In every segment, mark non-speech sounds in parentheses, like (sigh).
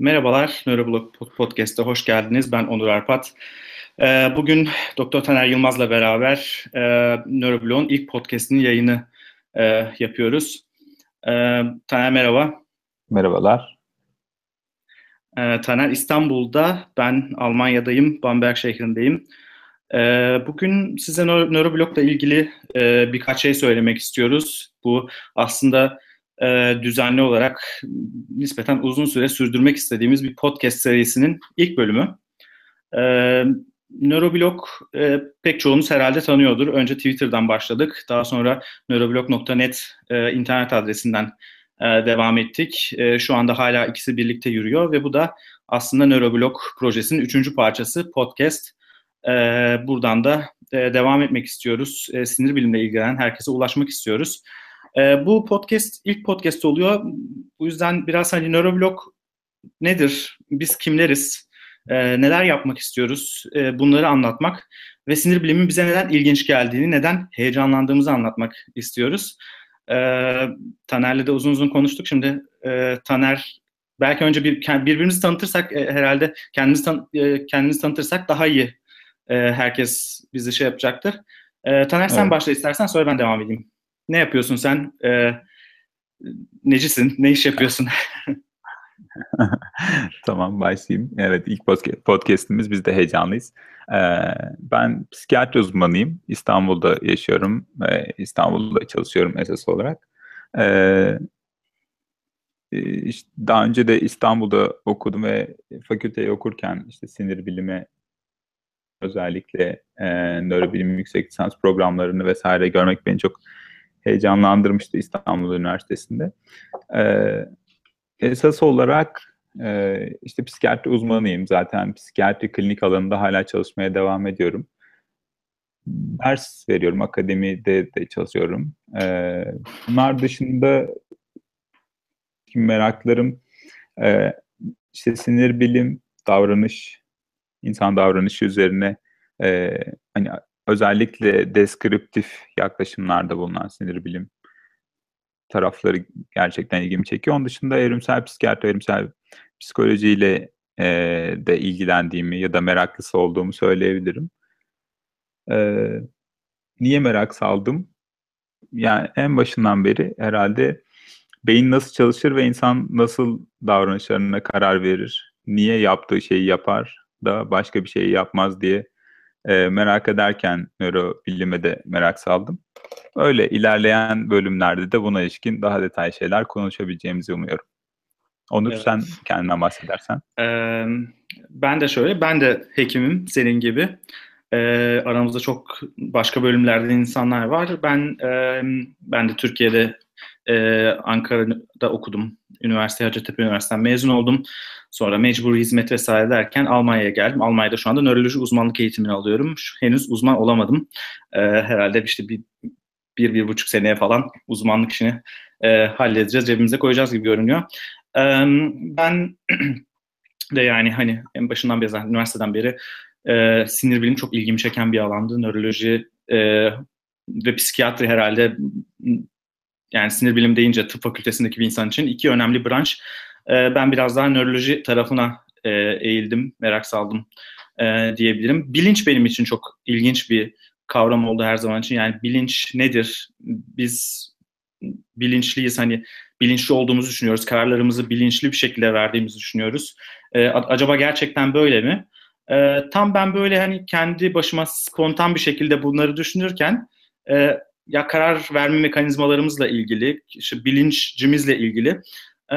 Merhabalar, Nöroblog Podcast'a hoş geldiniz. Ben Onur Arpat. Ee, bugün Doktor Taner Yılmaz'la beraber e, Nöroblog'un ilk podcast'inin yayını e, yapıyoruz. E, Taner merhaba. Merhabalar. Taner İstanbul'da, ben Almanya'dayım, Bamberg şehrindeyim. Bugün size Nöroblog'la ilgili birkaç şey söylemek istiyoruz. Bu aslında e, düzenli olarak nispeten uzun süre sürdürmek istediğimiz bir podcast serisinin ilk bölümü. E, Neuroblog e, pek çoğunuz herhalde tanıyordur. Önce Twitter'dan başladık. Daha sonra neuroblog.net e, internet adresinden devam ettik. Şu anda hala ikisi birlikte yürüyor ve bu da aslında Neuroblog projesinin üçüncü parçası podcast. Buradan da devam etmek istiyoruz. Sinir bilimle ilgilenen herkese ulaşmak istiyoruz. E, bu podcast ilk podcast oluyor. Bu yüzden biraz hani nöroblog nedir? Biz kimleriz? E, neler yapmak istiyoruz? E, bunları anlatmak ve sinir bilimin bize neden ilginç geldiğini, neden heyecanlandığımızı anlatmak istiyoruz. E, Taner'le de uzun uzun konuştuk. Şimdi e, Taner belki önce bir birbirimizi tanıtırsak e, herhalde kendimizi tan e, kendimizi tanıtırsak daha iyi e, herkes bizi şey yapacaktır. E, Taner sen evet. başla istersen sonra ben devam edeyim. Ne yapıyorsun sen? E, necisin? Ne iş yapıyorsun? (laughs) (laughs) tamam başlayayım. Evet ilk podcastimiz biz de heyecanlıyız. Ee, ben psikiyatri uzmanıyım. İstanbul'da yaşıyorum ve İstanbul'da çalışıyorum esas olarak. Ee, işte daha önce de İstanbul'da okudum ve fakülteyi okurken işte sinir bilimi özellikle e, nörobilim yüksek lisans programlarını vesaire görmek beni çok heyecanlandırmıştı İstanbul Üniversitesi'nde. Ee, esas olarak e, işte psikiyatri uzmanıyım. Zaten psikiyatri klinik alanında hala çalışmaya devam ediyorum. Ders veriyorum, akademide de çalışıyorum. Ee, bunlar dışında meraklarım e, işte sinir bilim, davranış, insan davranışı üzerine e, hani özellikle deskriptif yaklaşımlarda bulunan sinir bilim tarafları gerçekten ilgimi çekiyor. Onun dışında evrimsel psikiyatri, evrimsel psikolojiyle e, de ilgilendiğimi ya da meraklısı olduğumu söyleyebilirim. E, niye merak saldım? Yani en başından beri herhalde beyin nasıl çalışır ve insan nasıl davranışlarına karar verir, niye yaptığı şeyi yapar da başka bir şeyi yapmaz diye e, merak ederken nörobilime de merak saldım. Öyle ilerleyen bölümlerde de buna ilişkin daha detaylı şeyler konuşabileceğimizi umuyorum. Onur evet. sen kendinden bahsedersen. Ee, ben de şöyle, ben de hekimim senin gibi. Ee, aramızda çok başka bölümlerden insanlar var. Ben e, ben de Türkiye'de e, Ankara'da okudum. Üniversite Hacettepe Üniversitesi'nden mezun oldum. Sonra mecbur hizmet vesaire derken Almanya'ya geldim. Almanya'da şu anda nöroloji uzmanlık eğitimini alıyorum. Henüz uzman olamadım. E, herhalde işte bir, bir, bir buçuk seneye falan uzmanlık işini e, halledeceğiz, cebimize koyacağız gibi görünüyor. E, ben (clears throat) de yani hani en başından beri, üniversiteden beri e, sinir bilimi çok ilgimi çeken bir alandı. Nöroloji e, ve psikiyatri herhalde yani sinir bilim deyince tıp fakültesindeki bir insan için iki önemli branş. E, ben biraz daha nöroloji tarafına e, eğildim, merak saldım e, diyebilirim. Bilinç benim için çok ilginç bir kavram oldu her zaman için. Yani bilinç nedir? Biz bilinçliyiz hani bilinçli olduğumuzu düşünüyoruz. Kararlarımızı bilinçli bir şekilde verdiğimizi düşünüyoruz. E, acaba gerçekten böyle mi? E, tam ben böyle hani kendi başıma spontan bir şekilde bunları düşünürken e, ya karar verme mekanizmalarımızla ilgili, işte bilincimizle ilgili e,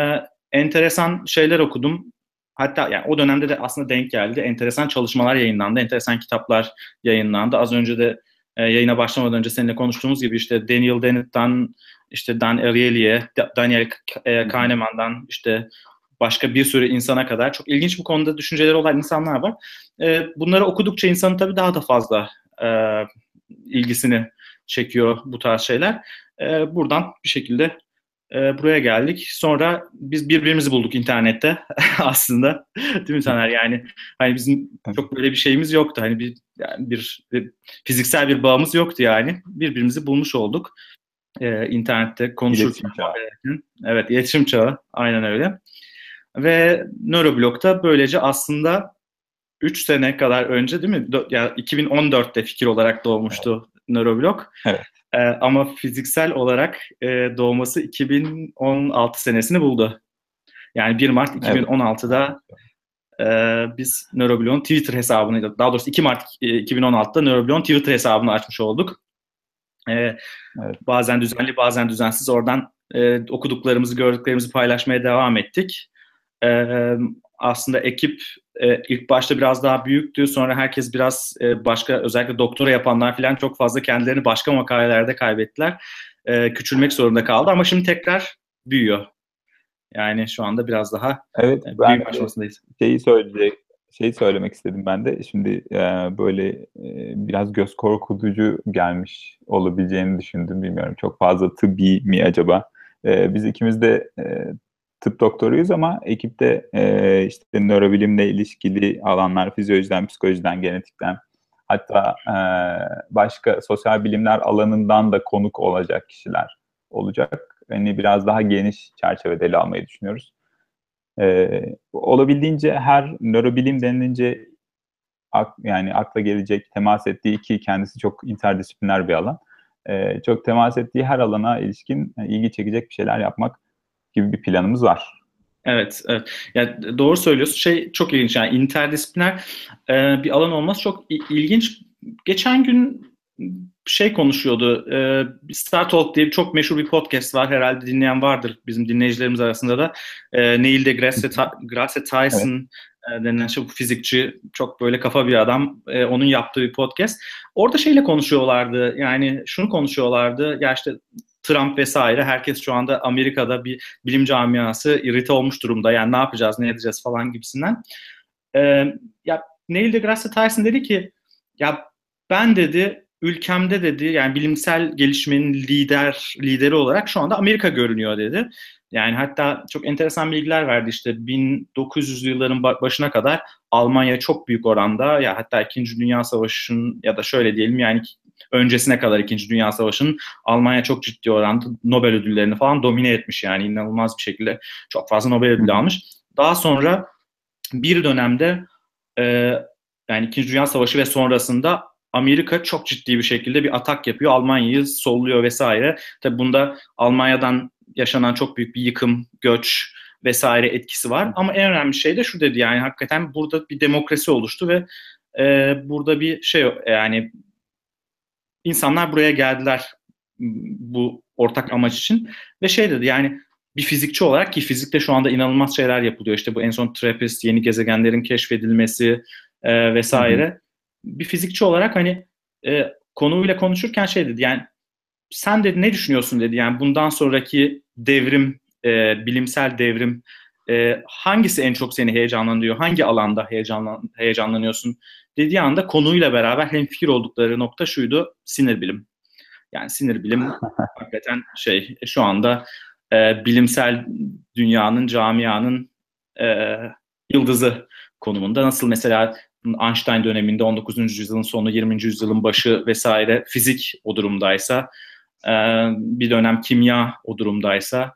enteresan şeyler okudum. Hatta yani o dönemde de aslında denk geldi. Enteresan çalışmalar yayınlandı, enteresan kitaplar yayınlandı. Az önce de e, yayına başlamadan önce seninle konuştuğumuz gibi işte Daniel Dennett'tan işte Dan Ariely'e, Daniel e, Kahneman'dan işte başka bir sürü insana kadar çok ilginç bu konuda düşünceleri olan insanlar var. E, bunları okudukça insanın tabii daha da fazla e, ilgisini çekiyor bu tarz şeyler. E, buradan bir şekilde e, buraya geldik. Sonra biz birbirimizi bulduk internette (laughs) aslında. Değil mi Taner? Yani hani bizim çok böyle bir şeyimiz yoktu. Hani bir yani bir, bir fiziksel bir bağımız yoktu yani. Birbirimizi bulmuş olduk. E, internette konuşurken. İletişim. Evet, iletişim çağı. Aynen öyle. Ve Neuroblog'da böylece aslında 3 sene kadar önce değil mi? Ya yani 2014'te fikir olarak doğmuştu evet. Neuroblog. Evet. Ee, ama fiziksel olarak e, doğması 2016 senesini buldu. Yani 1 Mart 2016'da evet. e, biz Neuroblog'un Twitter hesabını, daha doğrusu 2 Mart 2016'da Neuroblog'un Twitter hesabını açmış olduk. E, evet. Bazen düzenli, bazen düzensiz oradan e, okuduklarımızı, gördüklerimizi paylaşmaya devam ettik. E, aslında ekip e, ilk başta biraz daha büyüktü. Sonra herkes biraz e, başka özellikle doktora yapanlar falan çok fazla kendilerini başka makalelerde kaybettiler. E, küçülmek zorunda kaldı ama şimdi tekrar büyüyor. Yani şu anda biraz daha evet, e, büyüme aşamasındayız. Şeyi söyleyecek, şeyi söylemek istedim ben de. Şimdi e, böyle e, biraz göz korkutucu gelmiş olabileceğini düşündüm. Bilmiyorum çok fazla tıbbi mi acaba? E, biz ikimiz de e, tıp doktoruyuz ama ekipte e, işte nörobilimle ilişkili alanlar fizyolojiden, psikolojiden, genetikten hatta e, başka sosyal bilimler alanından da konuk olacak kişiler olacak. Yani biraz daha geniş çerçevede ele almayı düşünüyoruz. E, olabildiğince her nörobilim denilince ak, yani akla gelecek temas ettiği ki kendisi çok interdisipliner bir alan. E, çok temas ettiği her alana ilişkin yani ilgi çekecek bir şeyler yapmak gibi bir planımız var. Evet, evet. Yani doğru söylüyorsun. Şey çok ilginç yani interdisipliner e, bir alan olması çok ilginç. Geçen gün şey konuşuyordu. E, Star Talk diye çok meşhur bir podcast var. Herhalde dinleyen vardır bizim dinleyicilerimiz arasında da. E, Neil deGrasse Grasse Tyson evet. e, denilen şey, fizikçi çok böyle kafa bir adam. E, onun yaptığı bir podcast. Orada şeyle konuşuyorlardı. Yani şunu konuşuyorlardı. Ya işte Trump vesaire herkes şu anda Amerika'da bir bilim camiası irite olmuş durumda. Yani ne yapacağız, ne edeceğiz falan gibisinden. Ee, ya Neil deGrasse Tyson dedi ki ya ben dedi ülkemde dedi yani bilimsel gelişmenin lider lideri olarak şu anda Amerika görünüyor dedi. Yani hatta çok enteresan bilgiler verdi işte 1900'lü yılların başına kadar Almanya çok büyük oranda ya hatta 2. Dünya Savaşı'nın ya da şöyle diyelim yani öncesine kadar 2. Dünya Savaşı'nın Almanya çok ciddi oranda Nobel ödüllerini falan domine etmiş yani inanılmaz bir şekilde çok fazla Nobel ödülü almış. Daha sonra bir dönemde e, yani 2. Dünya Savaşı ve sonrasında Amerika çok ciddi bir şekilde bir atak yapıyor. Almanya'yı solluyor vesaire. Tabi bunda Almanya'dan yaşanan çok büyük bir yıkım, göç vesaire etkisi var. Ama en önemli şey de şu dedi yani hakikaten burada bir demokrasi oluştu ve e, burada bir şey yani insanlar buraya geldiler bu ortak amaç için ve şey dedi yani bir fizikçi olarak ki fizikte şu anda inanılmaz şeyler yapılıyor. İşte bu en son TRAPPIST, yeni gezegenlerin keşfedilmesi e, vesaire. Hı hı. Bir fizikçi olarak hani e, konuyla konuşurken şey dedi yani sen dedi ne düşünüyorsun dedi yani bundan sonraki devrim, e, bilimsel devrim e, hangisi en çok seni heyecanlandırıyor? Hangi alanda heyecanlan, heyecanlanıyorsun? dediği anda konuyla beraber hemfikir oldukları nokta şuydu, sinir bilim. Yani sinir bilim (laughs) hakikaten şey şu anda e, bilimsel dünyanın, camianın e, yıldızı konumunda. Nasıl mesela Einstein döneminde 19. yüzyılın sonu, 20. yüzyılın başı vesaire fizik o durumdaysa, e, bir dönem kimya o durumdaysa,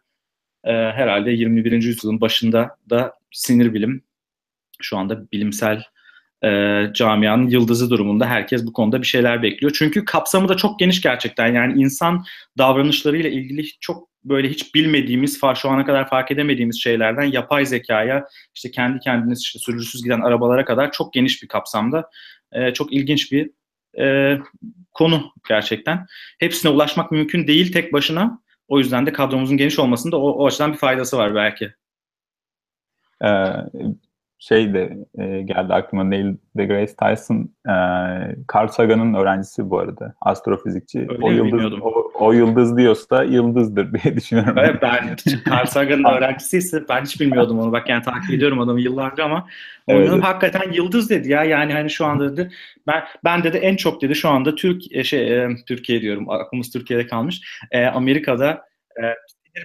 e, herhalde 21. yüzyılın başında da sinir bilim şu anda bilimsel e, camianın yıldızı durumunda herkes bu konuda bir şeyler bekliyor. Çünkü kapsamı da çok geniş gerçekten. Yani insan davranışlarıyla ilgili çok böyle hiç bilmediğimiz, şu ana kadar fark edemediğimiz şeylerden yapay zekaya, işte kendi kendine işte sürücüsüz giden arabalara kadar çok geniş bir kapsamda. E, çok ilginç bir e, konu gerçekten. Hepsine ulaşmak mümkün değil tek başına. O yüzden de kadromuzun geniş olmasında o, o açıdan bir faydası var belki. Ee, şey de e, geldi aklıma Neil deGrasse Tyson e, Carl Sagan'ın öğrencisi bu arada astrofizikçi. Öyle o yıldız o, o yıldız diyorsa yıldızdır (laughs) diye düşünüyorum. Evet ben Carl Sagan'ın (laughs) öğrencisiyse ben hiç bilmiyordum onu. Bak yani takip ediyorum adamı yıllardır ama evet. onun hakikaten yıldız dedi ya. Yani hani şu anda dedi ben ben dedi en çok dedi şu anda Türk e, şey e, Türkiye diyorum. Aklımız Türkiye'de kalmış. E, Amerika'da e,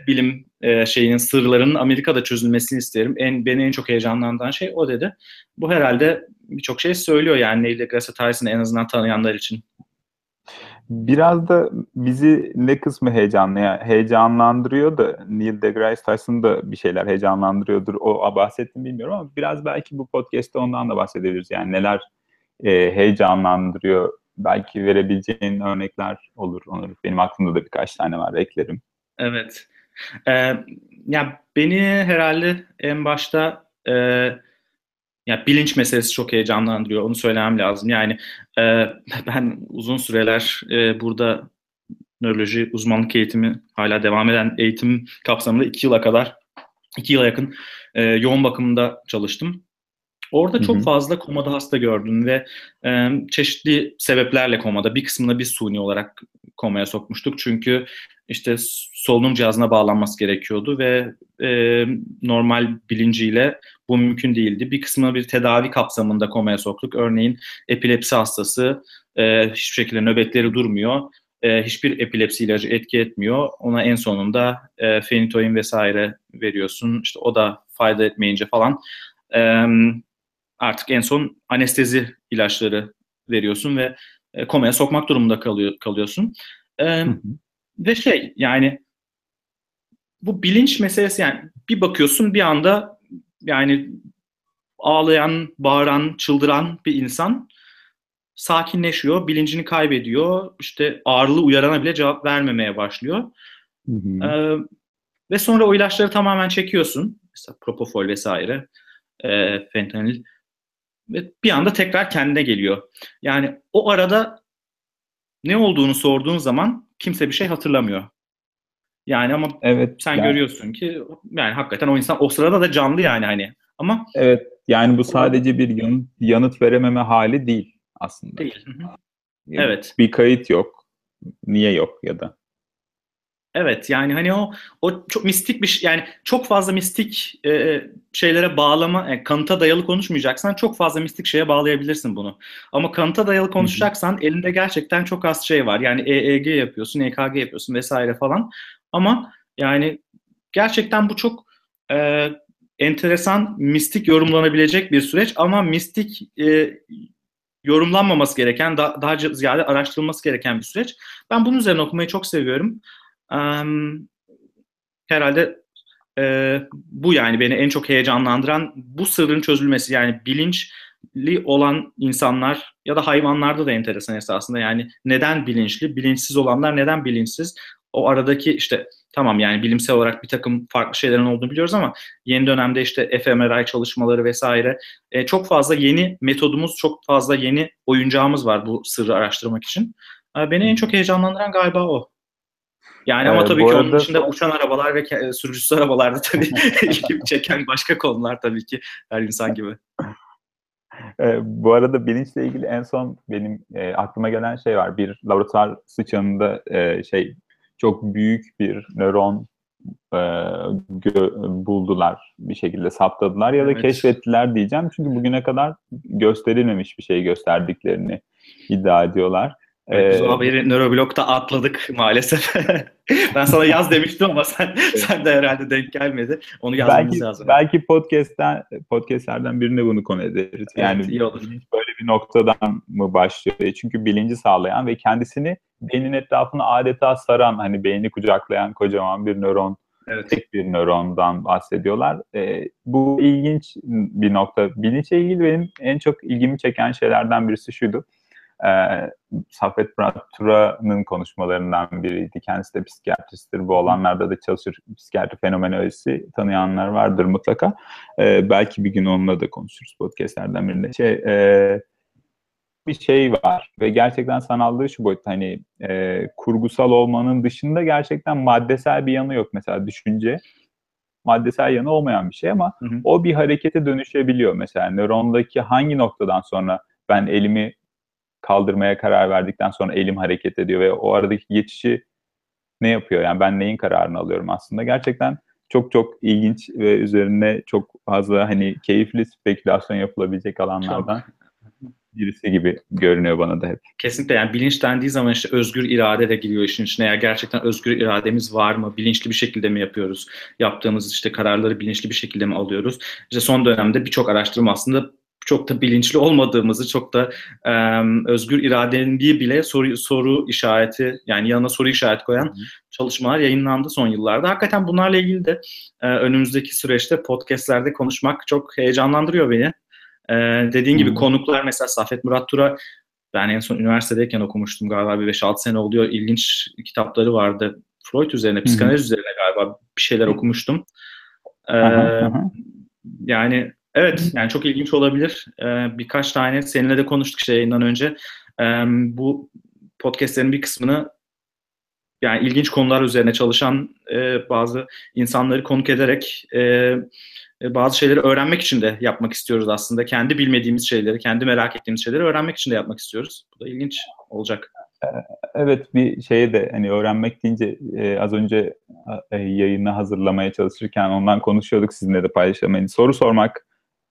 bilim e, şeyinin sırlarının Amerika'da çözülmesini isterim. En beni en çok heyecanlandıran şey o dedi. Bu herhalde birçok şey söylüyor yani Neil deGrasse Tyson'ı en azından tanıyanlar için. Biraz da bizi ne kısmı heyecanlı, yani heyecanlandırıyor da Neil deGrasse Tyson da bir şeyler heyecanlandırıyordur. O bahsettim bilmiyorum ama biraz belki bu podcast'te ondan da bahsedebiliriz. Yani neler e, heyecanlandırıyor. Belki verebileceğin örnekler olur. Onur. Benim aklımda da birkaç tane var. Eklerim. Evet. Ee, ya beni herhalde en başta e, ya bilinç meselesi çok heyecanlandırıyor. Onu söylemem lazım. Yani e, ben uzun süreler e, burada nöroloji uzmanlık eğitimi hala devam eden eğitim kapsamında iki yıla kadar iki yıla yakın e, yoğun bakımda çalıştım. Orada Hı-hı. çok fazla komada hasta gördüm ve e, çeşitli sebeplerle komada bir kısmını biz suni olarak komaya sokmuştuk. Çünkü işte solunum cihazına bağlanması gerekiyordu ve e, normal bilinciyle bu mümkün değildi. Bir kısmını bir tedavi kapsamında komaya soktuk. Örneğin epilepsi hastası e, hiçbir şekilde nöbetleri durmuyor. E, hiçbir epilepsi ilacı etki etmiyor. Ona en sonunda e, fenitoin vesaire veriyorsun. İşte o da fayda etmeyince falan e, artık en son anestezi ilaçları veriyorsun ve e, komaya sokmak durumunda kalıyor, kalıyorsun. E, hı hı. Ve şey yani bu bilinç meselesi yani bir bakıyorsun bir anda yani ağlayan, bağıran, çıldıran bir insan sakinleşiyor, bilincini kaybediyor, işte ağırlığı uyarana bile cevap vermemeye başlıyor. Hı hı. Ee, ve sonra o ilaçları tamamen çekiyorsun. Mesela propofol vesaire, e, fentanil. Ve bir anda tekrar kendine geliyor. Yani o arada ne olduğunu sorduğun zaman kimse bir şey hatırlamıyor. Yani ama evet, sen yani, görüyorsun ki yani hakikaten o insan o sırada da canlı yani hani. Ama Evet. Yani bu sadece bir yanıt, yanıt verememe hali değil aslında. Değil. Evet. Bir kayıt yok. Niye yok ya da? Evet yani hani o o çok mistik bir şey yani çok fazla mistik e, şeylere bağlama yani kanıta dayalı konuşmayacaksan çok fazla mistik şeye bağlayabilirsin bunu. Ama kanıta dayalı konuşacaksan elinde gerçekten çok az şey var. Yani EEG yapıyorsun, EKG yapıyorsun vesaire falan. Ama yani gerçekten bu çok e, enteresan, mistik yorumlanabilecek bir süreç ama mistik e, yorumlanmaması gereken, daha, daha ziyade araştırılması gereken bir süreç. Ben bunun üzerine okumayı çok seviyorum. Um, herhalde e, bu yani beni en çok heyecanlandıran bu sırrın çözülmesi yani bilinçli olan insanlar ya da hayvanlarda da enteresan esasında yani neden bilinçli, bilinçsiz olanlar neden bilinçsiz? O aradaki işte tamam yani bilimsel olarak bir takım farklı şeylerin olduğunu biliyoruz ama yeni dönemde işte fMRI çalışmaları vesaire e, çok fazla yeni metodumuz, çok fazla yeni oyuncağımız var bu sırrı araştırmak için. E, beni en çok heyecanlandıran galiba o. Yani ama ee, tabii ki arada... onun dışında uçan arabalar ve sürücüsüz arabalarda tabii (laughs) (laughs) ilgimi çeken başka konular tabii ki her insan gibi. E, bu arada bilinçle ilgili en son benim e, aklıma gelen şey var. Bir laboratuvar sıçanında e, şey çok büyük bir nöron e, gö- buldular bir şekilde saptadılar ya da evet. keşfettiler diyeceğim. Çünkü bugüne kadar gösterilmemiş bir şey gösterdiklerini iddia ediyorlar. Evet, ee, haberi nöroblokta atladık maalesef. (laughs) ben sana yaz demiştim ama sen sen de herhalde denk gelmedi. Onu yazmamız belki, lazım. Belki podcast'ten podcast'lerden birine bunu konu ederiz. Yani evet, iyi olur. Bir noktadan mı başlıyor? Çünkü bilinci sağlayan ve kendisini beynin etrafına adeta saran hani beyni kucaklayan kocaman bir nöron Evet. Tek bir nörondan bahsediyorlar. E, bu ilginç bir nokta. Bilinçle ilgili benim en çok ilgimi çeken şeylerden birisi şuydu e, Safet Tura'nın konuşmalarından biriydi. Kendisi de psikiyatristtir. Bu alanlarda da çalışır. Psikiyatri fenomenolojisi tanıyanlar vardır mutlaka. E, belki bir gün onunla da konuşuruz podcastlerden birinde. Şey, e, bir şey var ve gerçekten sanallığı şu boyutta hani e, kurgusal olmanın dışında gerçekten maddesel bir yanı yok. Mesela düşünce maddesel yanı olmayan bir şey ama hı hı. o bir harekete dönüşebiliyor. Mesela nörondaki hangi noktadan sonra ben elimi kaldırmaya karar verdikten sonra elim hareket ediyor ve o aradaki geçişi ne yapıyor? Yani ben neyin kararını alıyorum aslında? Gerçekten çok çok ilginç ve üzerine çok fazla hani keyifli spekülasyon yapılabilecek alanlardan çok. Birisi gibi görünüyor bana da hep. Kesinlikle yani bilinç dendiği zaman işte özgür irade de giriyor işin içine. Eğer gerçekten özgür irademiz var mı? Bilinçli bir şekilde mi yapıyoruz? Yaptığımız işte kararları bilinçli bir şekilde mi alıyoruz? İşte son dönemde birçok araştırma aslında çok da bilinçli olmadığımızı, çok da e, özgür iradenin bir bile soru, soru işareti yani yanına soru işareti koyan Hı. çalışmalar yayınlandı son yıllarda. Hakikaten bunlarla ilgili de e, önümüzdeki süreçte podcastlerde konuşmak çok heyecanlandırıyor beni. E, dediğin gibi konuklar mesela Safet Murat Tura ben en son üniversitedeyken okumuştum galiba bir 5-6 sene oluyor. İlginç kitapları vardı. Freud üzerine, psikanaliz üzerine galiba bir şeyler okumuştum. Ee, yani evet, yani çok ilginç olabilir. Ee, birkaç tane seninle de konuştuk işte yayından önce. Ee, bu podcastlerin bir kısmını yani ilginç konular üzerine çalışan e, bazı insanları konuk ederek e, bazı şeyleri öğrenmek için de yapmak istiyoruz aslında. Kendi bilmediğimiz şeyleri, kendi merak ettiğimiz şeyleri öğrenmek için de yapmak istiyoruz. Bu da ilginç olacak. Ee, evet bir şeye de hani öğrenmek deyince e, az önce e, yayını hazırlamaya çalışırken ondan konuşuyorduk sizinle de paylaşalım. Yani soru sormak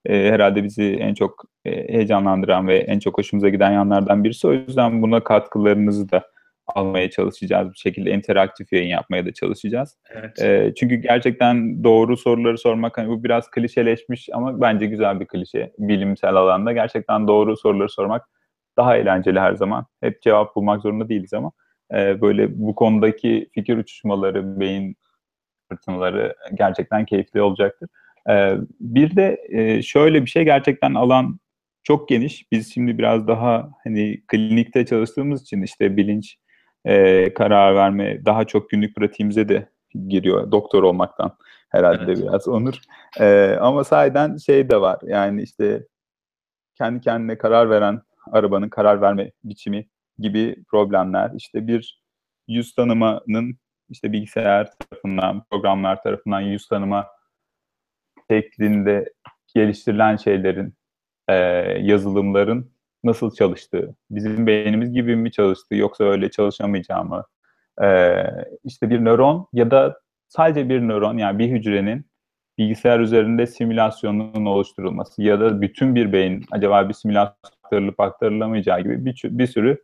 e, herhalde bizi en çok e, heyecanlandıran ve en çok hoşumuza giden yanlardan birisi. O yüzden buna katkılarınızı da almaya çalışacağız. Bir şekilde interaktif yayın yapmaya da çalışacağız. Evet. E, çünkü gerçekten doğru soruları sormak hani bu biraz klişeleşmiş ama bence güzel bir klişe bilimsel alanda. Gerçekten doğru soruları sormak daha eğlenceli her zaman. Hep cevap bulmak zorunda değiliz ama e, böyle bu konudaki fikir uçuşmaları, beyin fırtınaları gerçekten keyifli olacaktır. E, bir de e, şöyle bir şey gerçekten alan çok geniş. Biz şimdi biraz daha hani klinikte çalıştığımız için işte bilinç, e, karar verme daha çok günlük pratiğimize de giriyor doktor olmaktan herhalde evet. biraz onur. E, ama sahiden şey de var yani işte kendi kendine karar veren arabanın karar verme biçimi gibi problemler. İşte bir yüz tanımanın işte bilgisayar tarafından, programlar tarafından yüz tanıma şeklinde geliştirilen şeylerin, e, yazılımların nasıl çalıştığı, bizim beynimiz gibi mi çalıştığı yoksa öyle çalışamayacağımı, e, işte bir nöron ya da sadece bir nöron yani bir hücrenin bilgisayar üzerinde simülasyonunun oluşturulması ya da bütün bir beyin acaba bir simülasyon aktarılıp aktarılamayacağı gibi bir, bir sürü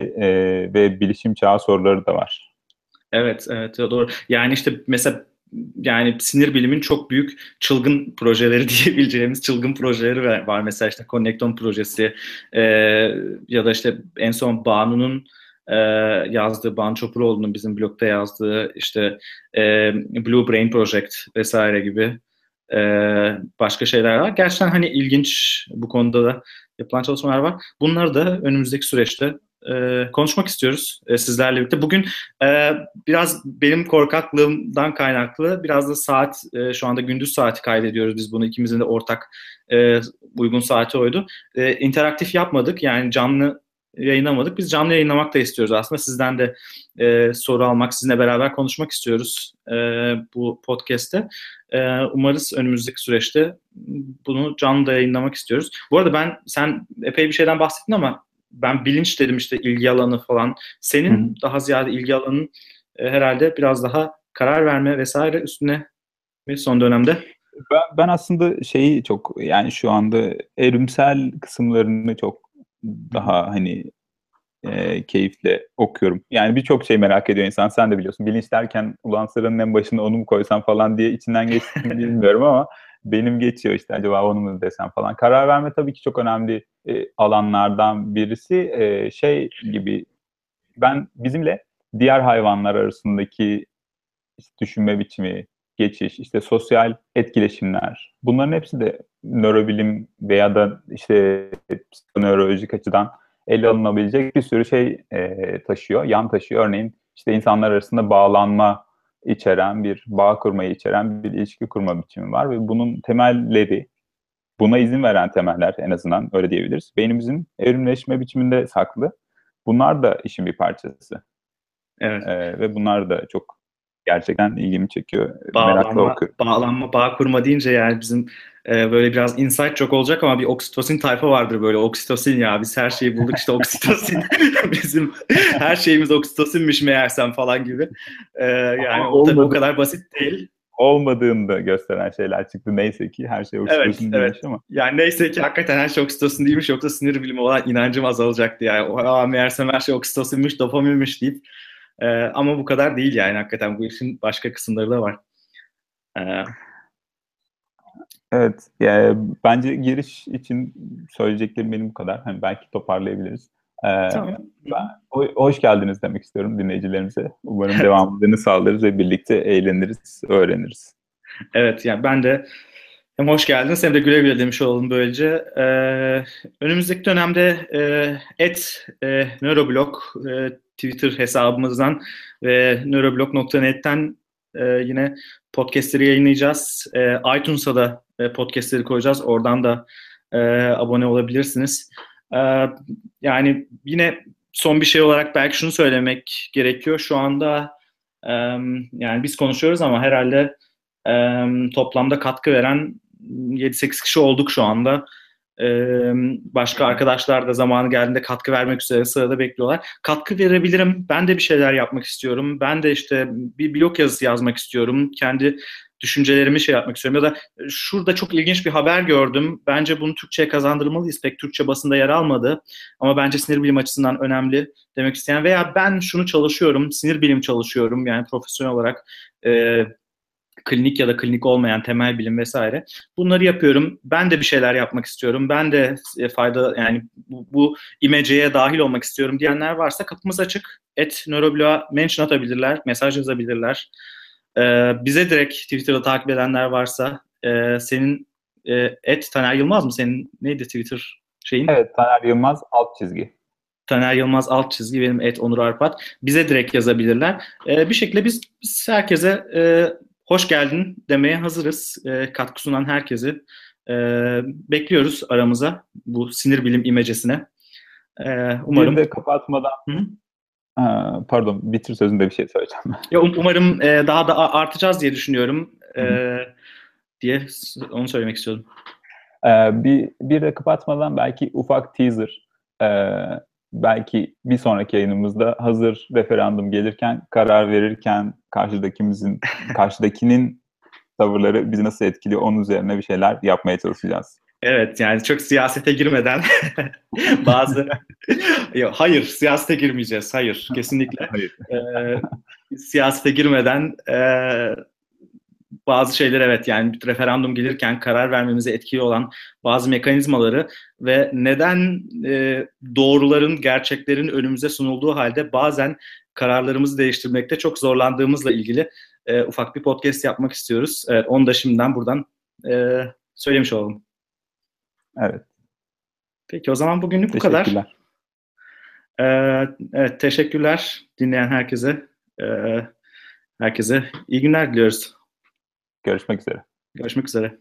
e, ve bilişim çağı soruları da var. Evet, evet doğru. Yani işte mesela yani sinir bilimin çok büyük çılgın projeleri (laughs) diyebileceğimiz çılgın projeleri var. Mesela işte Connecton projesi e, ya da işte en son Banu'nun e, yazdığı, Banu Çopuroğlu'nun bizim blogda yazdığı işte e, Blue Brain Project vesaire gibi e, başka şeyler var. Gerçekten hani ilginç bu konuda da yapılan çalışmalar var. Bunları da önümüzdeki süreçte e, konuşmak istiyoruz e, sizlerle birlikte. Bugün e, biraz benim korkaklığımdan kaynaklı biraz da saat e, şu anda gündüz saati kaydediyoruz biz bunu ikimizin de ortak e, uygun saati oydu. E, interaktif yapmadık yani canlı yayınlamadık. Biz canlı yayınlamak da istiyoruz aslında. Sizden de e, soru almak, sizinle beraber konuşmak istiyoruz e, bu podcast'te. E, umarız önümüzdeki süreçte bunu canlı da yayınlamak istiyoruz. Bu arada ben, sen epey bir şeyden bahsettin ama ben bilinç dedim işte ilgi alanı falan. Senin Hı. daha ziyade ilgi alanın e, herhalde biraz daha karar verme vesaire üstüne mi son dönemde? Ben, ben aslında şeyi çok yani şu anda evrimsel kısımlarını çok daha hani e, keyifle okuyorum. Yani birçok şey merak ediyor insan. Sen de biliyorsun. Bilinç derken ulan sıranın en başına onu mu koysam falan diye içinden geçti (laughs) bilmiyorum ama benim geçiyor işte acaba onu mu desem falan. Karar verme tabii ki çok önemli e, alanlardan birisi. E, şey gibi ben bizimle diğer hayvanlar arasındaki işte düşünme biçimi, geçiş, işte sosyal etkileşimler bunların hepsi de nörobilim veya da işte nörolojik açıdan ele alınabilecek bir sürü şey e, taşıyor, yan taşıyor. Örneğin işte insanlar arasında bağlanma içeren bir bağ kurmayı içeren bir ilişki kurma biçimi var ve bunun temelleri buna izin veren temeller en azından öyle diyebiliriz. Beynimizin evrimleşme biçiminde saklı. Bunlar da işin bir parçası. Evet. Ee, ve bunlar da çok gerçekten ilgimi çekiyor. Bağlanma, Merakla okuyorum. Bağlanma, bağ kurma deyince yani bizim e, böyle biraz insight çok olacak ama bir oksitosin tayfa vardır böyle oksitosin ya biz her şeyi bulduk işte oksitosin (laughs) bizim her şeyimiz oksitosinmiş meğersem falan gibi. E, yani o tabii o kadar basit değil olmadığını da gösteren şeyler çıktı. Neyse ki her şey oksitosin evet, evet. ama. Yani neyse ki hakikaten her şey oksitosin değilmiş yoksa sinir bilimi olan inancım azalacaktı yani. Aa, meğersem her şey oksitosinmiş, dopaminmiş deyip e, ama bu kadar değil yani hakikaten bu işin başka kısımları da var. E, Evet, yani bence giriş için söyleyeceklerim benim bu kadar. Hani belki toparlayabiliriz. Ee, tamam. Ben hoş geldiniz demek istiyorum dinleyicilerimize. Umarım (laughs) devamlılığını sağlarız ve birlikte eğleniriz, öğreniriz. Evet, yani ben de hem hoş geldiniz hem de güle güle demiş olalım böylece. Ee, önümüzdeki dönemde e, et e, Neuroblog e, Twitter hesabımızdan ve neuroblog.net'ten e, yine podcastleri yayınlayacağız. E, iTunes'a da e, podcastleri koyacağız. Oradan da e, abone olabilirsiniz. E, yani yine son bir şey olarak belki şunu söylemek gerekiyor. Şu anda e, yani biz konuşuyoruz ama herhalde e, toplamda katkı veren 7-8 kişi olduk şu anda. Başka arkadaşlar da zamanı geldiğinde katkı vermek üzere sırada bekliyorlar. Katkı verebilirim. Ben de bir şeyler yapmak istiyorum. Ben de işte bir blog yazısı yazmak istiyorum. Kendi düşüncelerimi şey yapmak istiyorum. Ya da şurada çok ilginç bir haber gördüm. Bence bunu Türkçe'ye kazandırmalıyız. Pek Türkçe basında yer almadı. Ama bence sinir bilim açısından önemli demek isteyen veya ben şunu çalışıyorum, sinir bilim çalışıyorum yani profesyonel olarak klinik ya da klinik olmayan temel bilim vesaire. Bunları yapıyorum. Ben de bir şeyler yapmak istiyorum. Ben de e, fayda yani bu, bu imeceye dahil olmak istiyorum diyenler varsa kapımız açık. Et Nöroblog'a mention atabilirler, mesaj yazabilirler. Ee, bize direkt Twitter'da takip edenler varsa e, senin e, et Taner Yılmaz mı? Senin neydi Twitter şeyin? Evet Taner Yılmaz alt çizgi. Taner Yılmaz alt çizgi benim et Onur Arpat. Bize direkt yazabilirler. Ee, bir şekilde biz, biz herkese e, hoş geldin demeye hazırız. E, katkı sunan herkesi e, bekliyoruz aramıza bu sinir bilim imecesine. E, umarım. Bir de kapatmadan Hı? Ha, pardon bitir sözünde bir şey söyleyeceğim. (laughs) Ya, um, umarım e, daha da artacağız diye düşünüyorum. E, diye onu söylemek istiyorum. Ee, bir, bir de kapatmadan belki ufak teaser. Ee, belki bir sonraki yayınımızda hazır referandum gelirken karar verirken karşıdakimizin (laughs) karşıdakinin tavırları bizi nasıl etkiliyor onun üzerine bir şeyler yapmaya çalışacağız. Evet yani çok siyasete girmeden (laughs) bazı hayır siyasete girmeyeceğiz hayır kesinlikle hayır. Ee, siyasete girmeden e, bazı şeyler evet yani bir referandum gelirken karar vermemize etkili olan bazı mekanizmaları ve neden e, doğruların, gerçeklerin önümüze sunulduğu halde bazen kararlarımızı değiştirmekte çok zorlandığımızla ilgili e, ufak bir podcast yapmak istiyoruz. Evet, onu da şimdiden buradan e, söylemiş olalım. Evet. Peki o zaman bugünlük bu kadar. Teşekkürler. Ee, evet teşekkürler dinleyen herkese. Ee, herkese iyi günler diliyoruz. Görüşmek üzere. Görüşmek üzere.